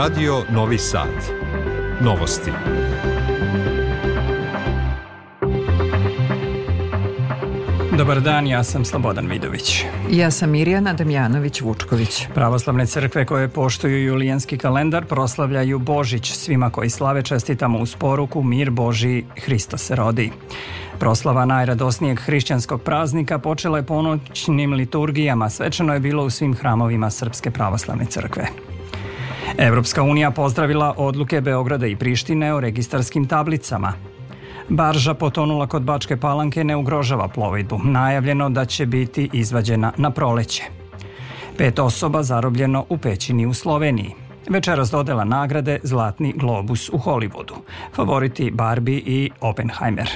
Radio Novi Sad. Novosti. Dobar dan, ja sam Slobodan Vidović. Ja sam Mirjana Damjanović-Vučković. Pravoslavne crkve koje poštuju julijanski kalendar proslavljaju Božić. Svima koji slave čestitamo uz poruku Mir Boži, Hristo se rodi. Proslava najradosnijeg hrišćanskog praznika počela je ponoćnim liturgijama. Svečano je bilo u svim hramovima Srpske pravoslavne crkve. Evropska unija pozdravila odluke Beograda i Prištine o registarskim tablicama. Barža potonula kod Bačke Palanke ne ugrožava plovidbu. Najavljeno da će biti izvađena na proleće. Pet osoba zarobljeno u pećini u Sloveniji. Večeras dodela nagrade Zlatni globus u Hollywoodu, favoriti Barbie i Oppenheimer.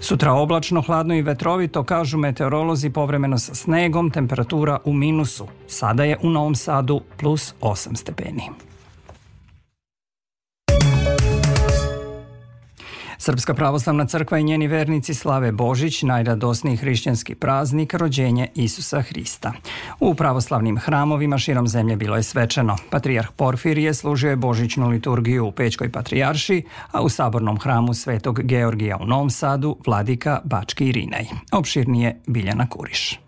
Sutra oblačno, hladno i vetrovito, kažu meteorolozi povremeno sa snegom, temperatura u minusu. Sada je u Novom Sadu plus 8 stepeni. Srpska pravoslavna crkva i njeni vernici slave Božić, najradosniji hrišćanski praznik rođenje Isusa Hrista. U pravoslavnim hramovima širom zemlje bilo je svečano. Patrijarh Porfirije služio je Božićnu liturgiju u Pećkoj patrijarši, a u sabornom hramu Svetog Georgija u Novom Sadu vladika Bački Irinej. Opširnije Biljana Kuriš.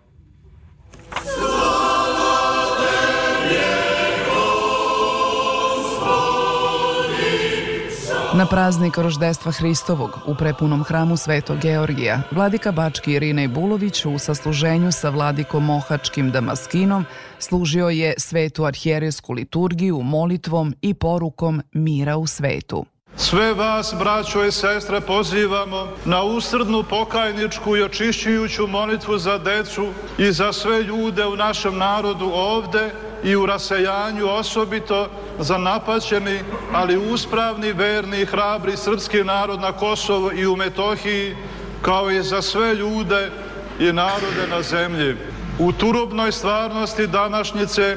Na praznik roždestva Hristovog u prepunom hramu Svetog Georgija, vladika Bački Irinej Bulović u sasluženju sa vladikom Mohačkim Damaskinom služio je svetu arhijerijsku liturgiju molitvom i porukom mira u svetu. Sve vas, braćo i sestre, pozivamo na usrdnu pokajničku i očišćujuću molitvu za decu i za sve ljude u našem narodu ovde i u rasejanju osobito za napaćeni, ali uspravni, verni i hrabri srpski narod na Kosovu i u Metohiji, kao i za sve ljude i narode na zemlji. U turobnoj stvarnosti današnjice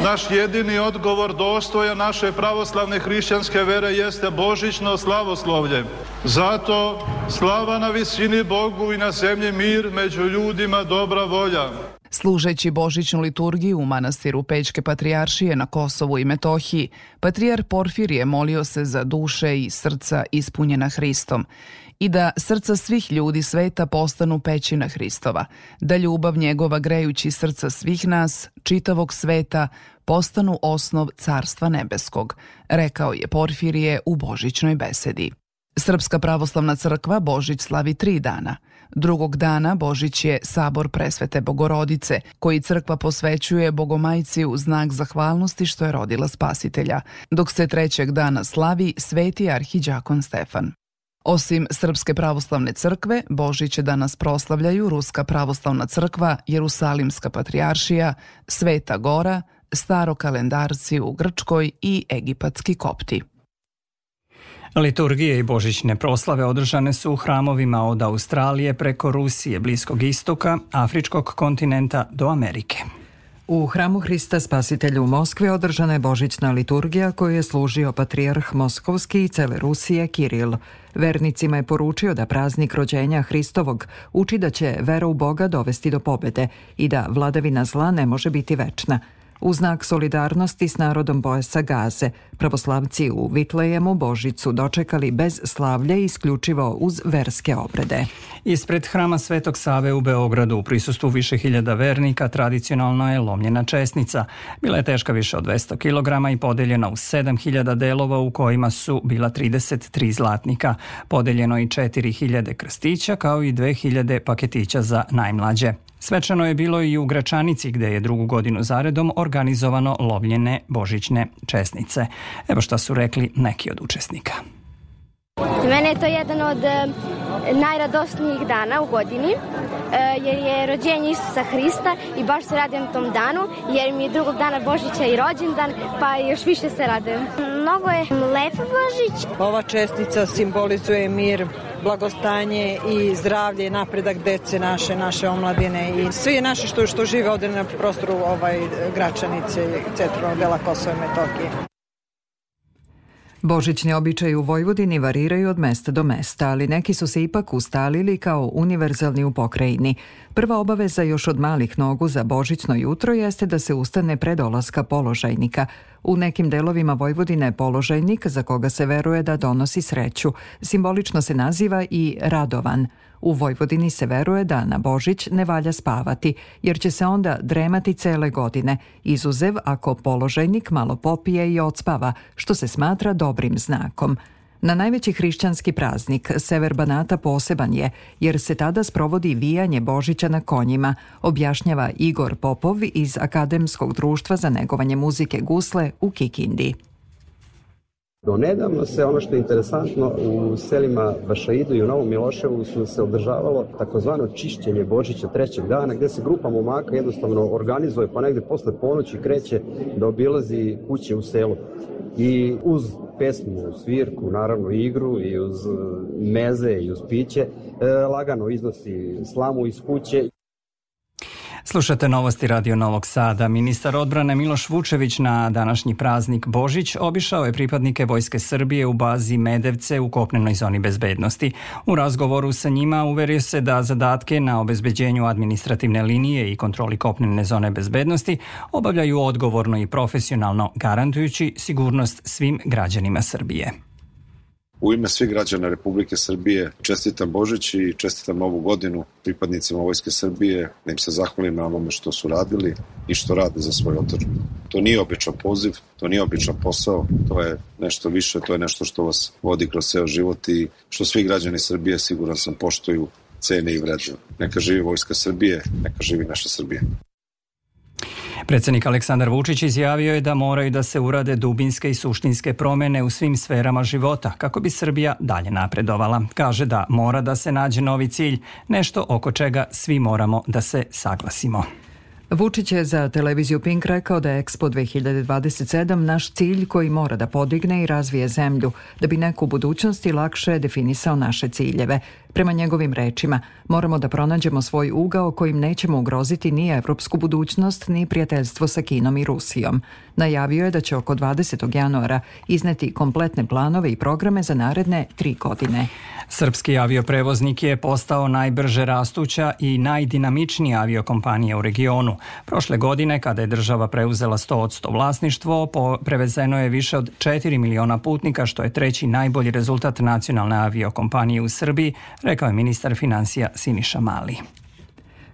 naš jedini odgovor dostoja naše pravoslavne hrišćanske vere jeste božićno slavoslovlje. Zato slava na visini Bogu i na zemlji mir među ljudima dobra volja. Služeći Božićnu liturgiju u manastiru Pećke patrijaršije na Kosovu i Metohiji, patrijar Porfirije molio se za duše i srca ispunjena Hristom i da srca svih ljudi sveta postanu pećina Hristova, da ljubav njegova grejući srca svih nas, čitavog sveta, postanu osnov Carstva Nebeskog, rekao je Porfirije u Božićnoj besedi. Srpska pravoslavna crkva Božić slavi tri dana – Drugog dana Božić je sabor presvete Bogorodice, koji crkva posvećuje Bogomajci u znak zahvalnosti što je rodila spasitelja, dok se trećeg dana slavi sveti arhiđakon Stefan. Osim Srpske pravoslavne crkve, Božić danas proslavljaju Ruska pravoslavna crkva, Jerusalimska patrijaršija, Sveta Gora, starokalendarci u Grčkoj i egipatski kopti. Liturgije i božićne proslave održane su u hramovima od Australije preko Rusije, Bliskog istoka, Afričkog kontinenta do Amerike. U hramu Hrista Spasitelju u Moskvi održana je božićna liturgija koju je služio patrijarh Moskovski i cele Rusije Kiril. Vernicima je poručio da praznik rođenja Hristovog uči da će vera u Boga dovesti do pobede i da vladavina zla ne može biti večna – u znak solidarnosti s narodom Bojasa Gaze. Pravoslavci u Vitlejemu Božicu dočekali bez slavlje isključivo uz verske obrede. Ispred hrama Svetog Save u Beogradu u prisustvu više hiljada vernika tradicionalno je lomljena česnica. Bila je teška više od 200 kg i podeljena u 7000 delova u kojima su bila 33 zlatnika. Podeljeno i 4000 krstića kao i 2000 paketića za najmlađe. Svečano je bilo i u Gračanici gde je drugu godinu zaredom organizovano lovljene božićne česnice. Evo šta su rekli neki od učesnika. Za mene je to jedan od e, najradosnijih dana u godini, e, jer je rođenje Isusa Hrista i baš se radim tom danu, jer mi je drugog dana Božića i rođendan, pa još više se radim. Mnogo je lepo Božić. Ova čestica simbolizuje mir blagostanje i zdravlje i napredak dece naše, naše omladine i svi naši što, što žive ovde na prostoru ovaj, Gračanice i centralnog dela Kosova i Metohije. Božićni običaji u Vojvodini variraju od mesta do mesta, ali neki su se ipak ustalili kao univerzalni u pokrajini. Prva obaveza još od malih nogu za božićno jutro jeste da se ustane pre dolaska položajnika – U nekim delovima Vojvodine je položajnik za koga se veruje da donosi sreću. Simbolično se naziva i radovan. U Vojvodini se veruje da na Božić ne valja spavati, jer će se onda dremati cele godine, izuzev ako položajnik malo popije i odspava, što se smatra dobrim znakom – Na najveći hrišćanski praznik Sever Banata poseban je, jer se tada sprovodi vijanje Božića na konjima, objašnjava Igor Popov iz Akademskog društva za negovanje muzike Gusle u Kikindi. Do nedavno se, ono što je interesantno, u selima Vašaidu i u Novom Miloševu su se održavalo takozvano čišćenje Božića trećeg dana, gde se grupa momaka jednostavno organizuje, pa negde posle ponoći kreće da obilazi kuće u selu. I uz pesmu, svirku, naravno igru i uz meze i uz piće, e, lagano iznosi slamu iz kuće. Slušate novosti Radio Novog Sada. Ministar odbrane Miloš Vučević na današnji praznik Božić obišao je pripadnike Vojske Srbije u bazi Medevce u kopnenoj zoni bezbednosti. U razgovoru sa njima uverio se da zadatke na obezbeđenju administrativne linije i kontroli kopnene zone bezbednosti obavljaju odgovorno i profesionalno, garantujući sigurnost svim građanima Srbije. U ime svih građana Republike Srbije čestitam Božić i čestitam Novu godinu pripadnicima Vojske Srbije, da im se zahvalim na onome što su radili i što rade za svoj otačbinu. To nije običan poziv, to nije običan posao, to je nešto više, to je nešto što vas vodi kroz ceo život i što svi građani Srbije, siguran sam, poštuju cene i vređaju. Neka živi Vojska Srbije, neka živi naša Srbija. Predsednik Aleksandar Vučić izjavio je da moraju da se urade dubinske i suštinske promene u svim sferama života kako bi Srbija dalje napredovala. Kaže da mora da se nađe novi cilj, nešto oko čega svi moramo da se saglasimo. Vučić je za televiziju Pink rekao da je Expo 2027 naš cilj koji mora da podigne i razvije zemlju, da bi neko u budućnosti lakše definisao naše ciljeve. Prema njegovim rečima, moramo da pronađemo svoj ugao kojim nećemo ugroziti ni evropsku budućnost, ni prijateljstvo sa Kinom i Rusijom. Najavio je da će oko 20. januara izneti kompletne planove i programe za naredne tri godine. Srpski avioprevoznik je postao najbrže rastuća i najdinamičnija aviokompanija u regionu. Prošle godine, kada je država preuzela 100 od 100 vlasništvo, prevezeno je više od 4 miliona putnika, što je treći najbolji rezultat nacionalne aviokompanije u Srbiji, rekao je ministar financija Siniša Mali.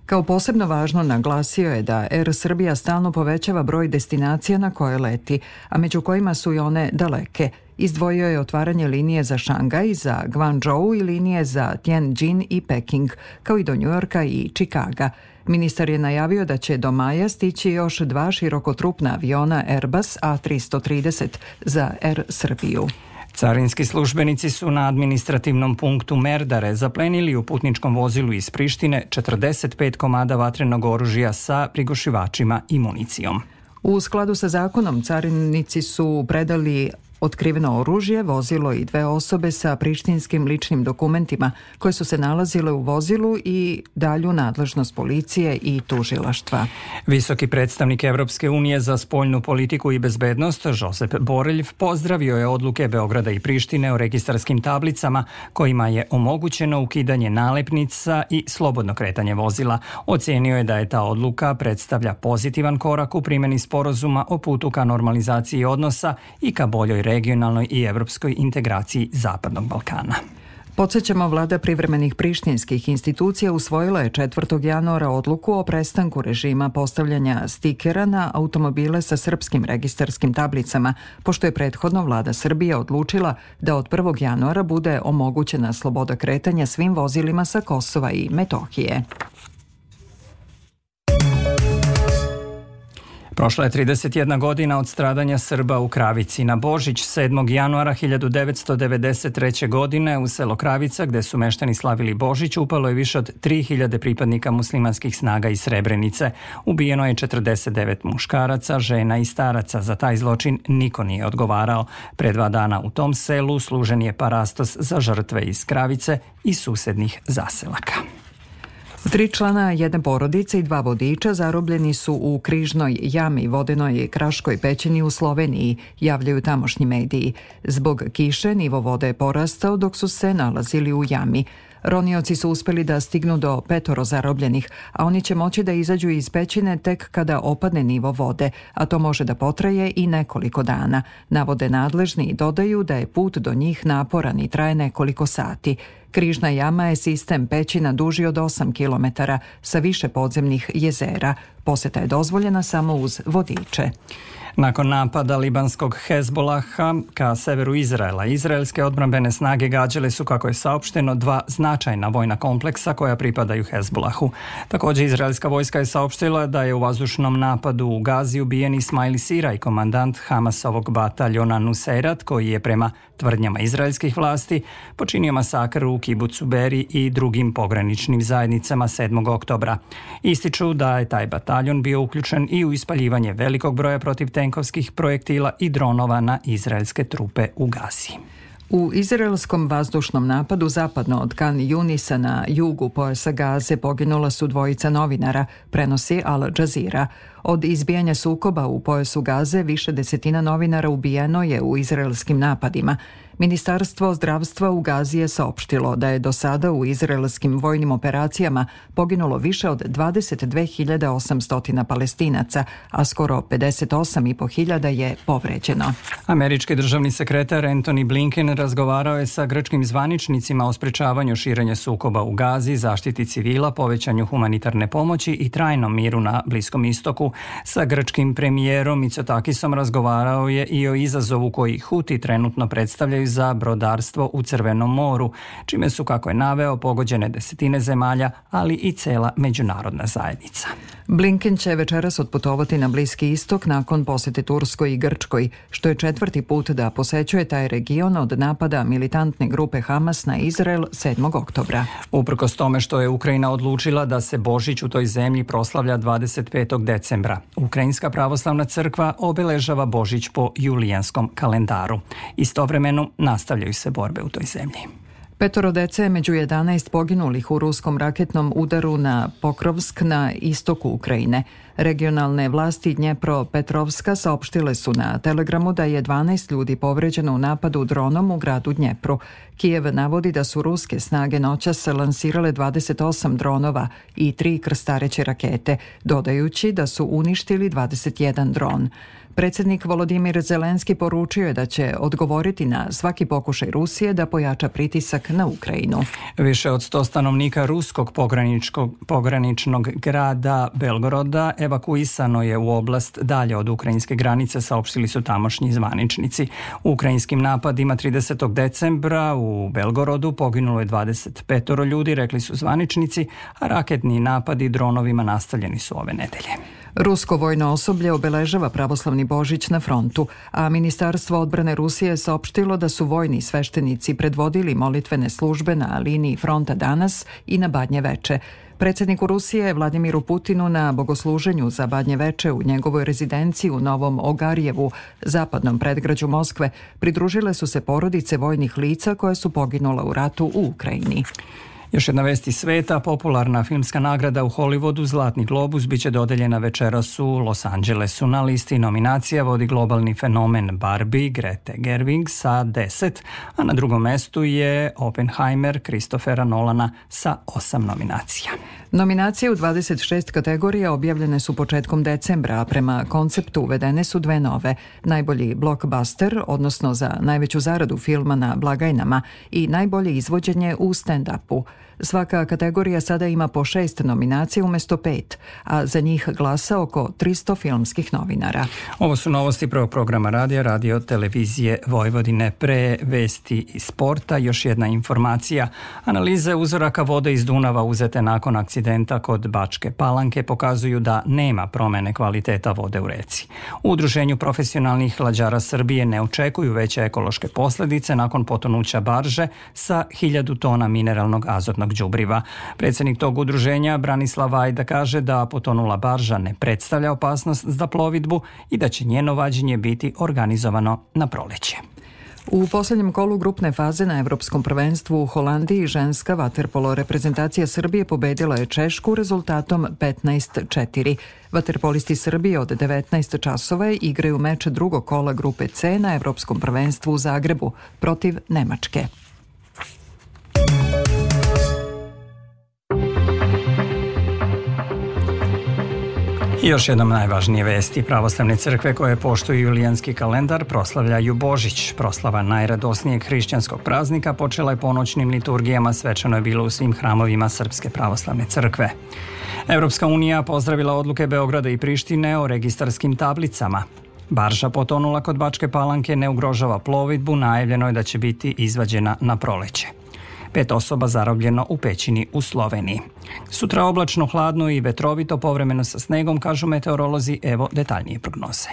Kao posebno važno naglasio je da Air Srbija stalno povećava broj destinacija na koje leti, a među kojima su i one daleke. Izdvojio je otvaranje linije za Šangaj, za Guangzhou i linije za Tianjin i Peking, kao i do Njujorka i Čikaga. Ministar je najavio da će do maja stići još dva širokotrupna aviona Airbus A330 za Air Srbiju. Carinski službenici su na administrativnom punktu Merdare zaplenili u putničkom vozilu iz Prištine 45 komada vatrenog oružja sa prigušivačima i municijom. U skladu sa zakonom carinici su predali Otkriveno oružje, vozilo i dve osobe sa prištinskim ličnim dokumentima koje su se nalazile u vozilu i dalju nadležnost policije i tužilaštva. Visoki predstavnik Evropske unije za spoljnu politiku i bezbednost Josep Borelj pozdravio je odluke Beograda i Prištine o registarskim tablicama kojima je omogućeno ukidanje nalepnica i slobodno kretanje vozila. Ocenio je da je ta odluka predstavlja pozitivan korak u primjeni sporazuma o putu ka normalizaciji odnosa i ka boljoj regionalnoj i evropskoj integraciji Zapadnog Balkana. Podsećamo, vlada privremenih prištinskih institucija usvojila je 4. januara odluku o prestanku režima postavljanja stikera na automobile sa srpskim registarskim tablicama, pošto je prethodno vlada Srbije odlučila da od 1. januara bude omogućena sloboda kretanja svim vozilima sa Kosova i Metohije. Prošla je 31 godina od stradanja Srba u Kravici. Na Božić 7. januara 1993. godine u selo Kravica, gde su meštani slavili Božić, upalo je više od 3000 pripadnika muslimanskih snaga iz Srebrenice. Ubijeno je 49 muškaraca, žena i staraca. Za taj zločin niko nije odgovarao. Pre dva dana u tom selu služen je parastos za žrtve iz Kravice i susednih zaselaka. Tri člana jedne porodice i dva vodiča zarobljeni su u križnoj jami vodenoj Kraškoj pećini u Sloveniji, javljaju tamošnji mediji. Zbog kiše nivo vode je porastao dok su se nalazili u jami. Ronioci su uspeli da stignu do petoro zarobljenih, a oni će moći da izađu iz pećine tek kada opadne nivo vode, a to može da potraje i nekoliko dana. Navode nadležni i dodaju da je put do njih naporan i traje nekoliko sati. Križna jama je sistem pećina duži od 8 km sa više podzemnih jezera. Poseta je dozvoljena samo uz vodiče. Nakon napada libanskog Hezbolaha ka severu Izraela, izraelske odbrambene snage gađale su, kako je saopšteno, dva značajna vojna kompleksa koja pripadaju Hezbolahu. Takođe, izraelska vojska je saopštila da je u vazdušnom napadu u Gazi ubijen Ismail Siraj, komandant Hamasovog bataljona Nuseirat, koji je prema tvrdnjama izraelskih vlasti, počinio masakr u Kibucu Beri i drugim pograničnim zajednicama 7. oktobra. Ističu da je taj bataljon bio uključen i u ispaljivanje velikog broja protivtenkovskih projektila i dronova na izraelske trupe u Gazi. U izraelskom vazdušnom napadu zapadno od Kan Junisa na jugu pojasa Gaze poginula su dvojica novinara, prenosi Al Jazeera. Od izbijanja sukoba u pojasu Gaze više desetina novinara ubijeno je u izraelskim napadima. Ministarstvo zdravstva u Gazi je saopštilo da je do sada u izraelskim vojnim operacijama poginulo više od 22.800 palestinaca, a skoro 58.500 je povređeno. Američki državni sekretar Antony Blinken razgovarao je sa grčkim zvaničnicima o sprečavanju širenja sukoba u Gazi, zaštiti civila, povećanju humanitarne pomoći i trajnom miru na Bliskom istoku, Sa grčkim premijerom Mitsotakisom razgovarao je i o izazovu koji Huti trenutno predstavljaju za brodarstvo u Crvenom moru, čime su, kako je naveo, pogođene desetine zemalja, ali i cela međunarodna zajednica. Blinken će večeras otputovati na Bliski istok nakon posete Turskoj i Grčkoj, što je četvrti put da posećuje taj region od napada militantne grupe Hamas na Izrael 7. oktobra. Uprkos tome što je Ukrajina odlučila da se Božić u toj zemlji proslavlja 25. decembra, novembra. Ukrajinska pravoslavna crkva obeležava Božić po julijanskom kalendaru. Istovremeno nastavljaju se borbe u toj zemlji. Petoro dece među 11 poginulih u ruskom raketnom udaru na Pokrovsk na istoku Ukrajine. Regionalne vlasti Dnjepro Petrovska saopštile su na Telegramu da je 12 ljudi povređeno u napadu dronom u gradu Dnjepru. Kijev navodi da su ruske snage noćas lansirale 28 dronova i tri krstareće rakete, dodajući da su uništili 21 dron predsednik Volodimir Zelenski poručio je da će odgovoriti na svaki pokušaj Rusije da pojača pritisak na Ukrajinu. Više od 100 stanovnika ruskog pograničnog grada Belgoroda evakuisano je u oblast dalje od ukrajinske granice, saopštili su tamošnji zvaničnici. U ukrajinskim napadima 30. decembra u Belgorodu poginulo je 25 ljudi, rekli su zvaničnici, a raketni napadi dronovima nastavljeni su ove nedelje. Rusko vojno osoblje obeležava pravoslavni Božić na frontu, a Ministarstvo odbrane Rusije je saopštilo da su vojni sveštenici predvodili molitvene službe na liniji fronta danas i na Badnje veče. Predsedniku Rusije Vladimiru Putinu na bogosluženju za Badnje veče u njegovoj rezidenciji u Novom Ogarjevu, zapadnom predgrađu Moskve, pridružile su se porodice vojnih lica koje su poginula u ratu u Ukrajini. Još jedna vesti sveta, popularna filmska nagrada u Hollywoodu Zlatni globus biće dodeljena večeras u Los Angelesu. Na listi nominacija vodi globalni fenomen Barbie Grete Gerwig sa 10, a na drugom mestu je Oppenheimer Kristofera Nolana sa 8 nominacija. Nominacije u 26 kategorija objavljene su početkom decembra, a prema konceptu uvedene su dve nove. Najbolji blockbuster, odnosno za najveću zaradu filma na blagajnama i najbolje izvođenje u stand-upu. Svaka kategorija sada ima po šest nominacija umesto pet, a za njih glasa oko 300 filmskih novinara. Ovo su novosti prvog programa radija, radio televizije Vojvodine pre vesti i sporta. Još jedna informacija. Analize uzoraka vode iz Dunava uzete nakon akcidenta incidenta kod Bačke Palanke pokazuju da nema promene kvaliteta vode u reci. U Udruženju profesionalnih lađara Srbije ne očekuju veće ekološke posledice nakon potonuća barže sa 1000 tona mineralnog azotnog đubriva. Predsednik tog udruženja Branislav Ajda kaže da potonula barža ne predstavlja opasnost za plovidbu i da će njeno vađenje biti organizovano na proleće. U poslednjem kolu grupne faze na Evropskom prvenstvu u Holandiji ženska vaterpolo reprezentacija Srbije pobedila je Češku rezultatom 15-4. Vaterpolisti Srbije od 19 časova igraju meč drugog kola grupe C na Evropskom prvenstvu u Zagrebu protiv Nemačke. I još jednom najvažnije vesti. Pravoslavne crkve koje poštuju julijanski kalendar proslavljaju Božić. Proslava najradosnijeg hrišćanskog praznika počela je ponoćnim liturgijama, svečano je bilo u svim hramovima Srpske pravoslavne crkve. Evropska unija pozdravila odluke Beograda i Prištine o registarskim tablicama. Barža potonula kod Bačke palanke ne ugrožava plovidbu, najavljeno je da će biti izvađena na proleće. Pet osoba zarobljeno u pećini u Sloveniji. Sutra oblačno, hladno i vetrovito, povremeno sa snegom, kažu meteorolozi, evo detaljnije prognoze.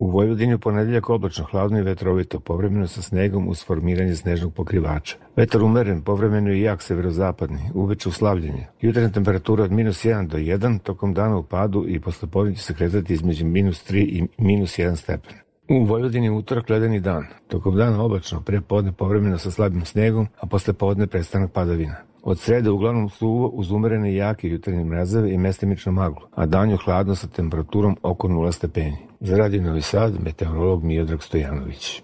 U Vojvodini u ponedeljak oblačno, hladno i vetrovito, povremeno sa snegom uz formiranje snežnog pokrivača. Vetar umeren, povremeno i jak severozapadni, uveče uslavljenje. Jutarnja temperatura od minus 1 do 1, tokom dana u padu i posle podne će se kretati između minus 3 i minus 1 stepena. U Vojvodini utorak ledeni dan, tokom dana oblačno, pre podne povremeno sa slabim snegom, a posle podne prestanak padavina. Od srede uglavnom suvo uz umerene i jake jutarnje mrazave i mestimično maglu, a danju hladno sa temperaturom oko 0 stepeni. Za Radio Novi Sad, meteorolog Miodrag Stojanović.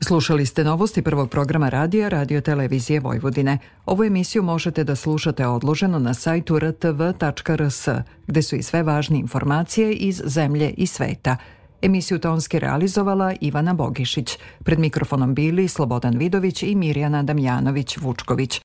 Slušali ste novosti prvog programa radija Radio Televizije Vojvodine. Ovu emisiju možete da slušate odloženo na sajtu rtv.rs, gde su i sve važne informacije iz zemlje i sveta. Emisiju Tonski realizovala Ivana Bogišić. Pred mikrofonom bili Slobodan Vidović i Mirjana Damjanović-Vučković.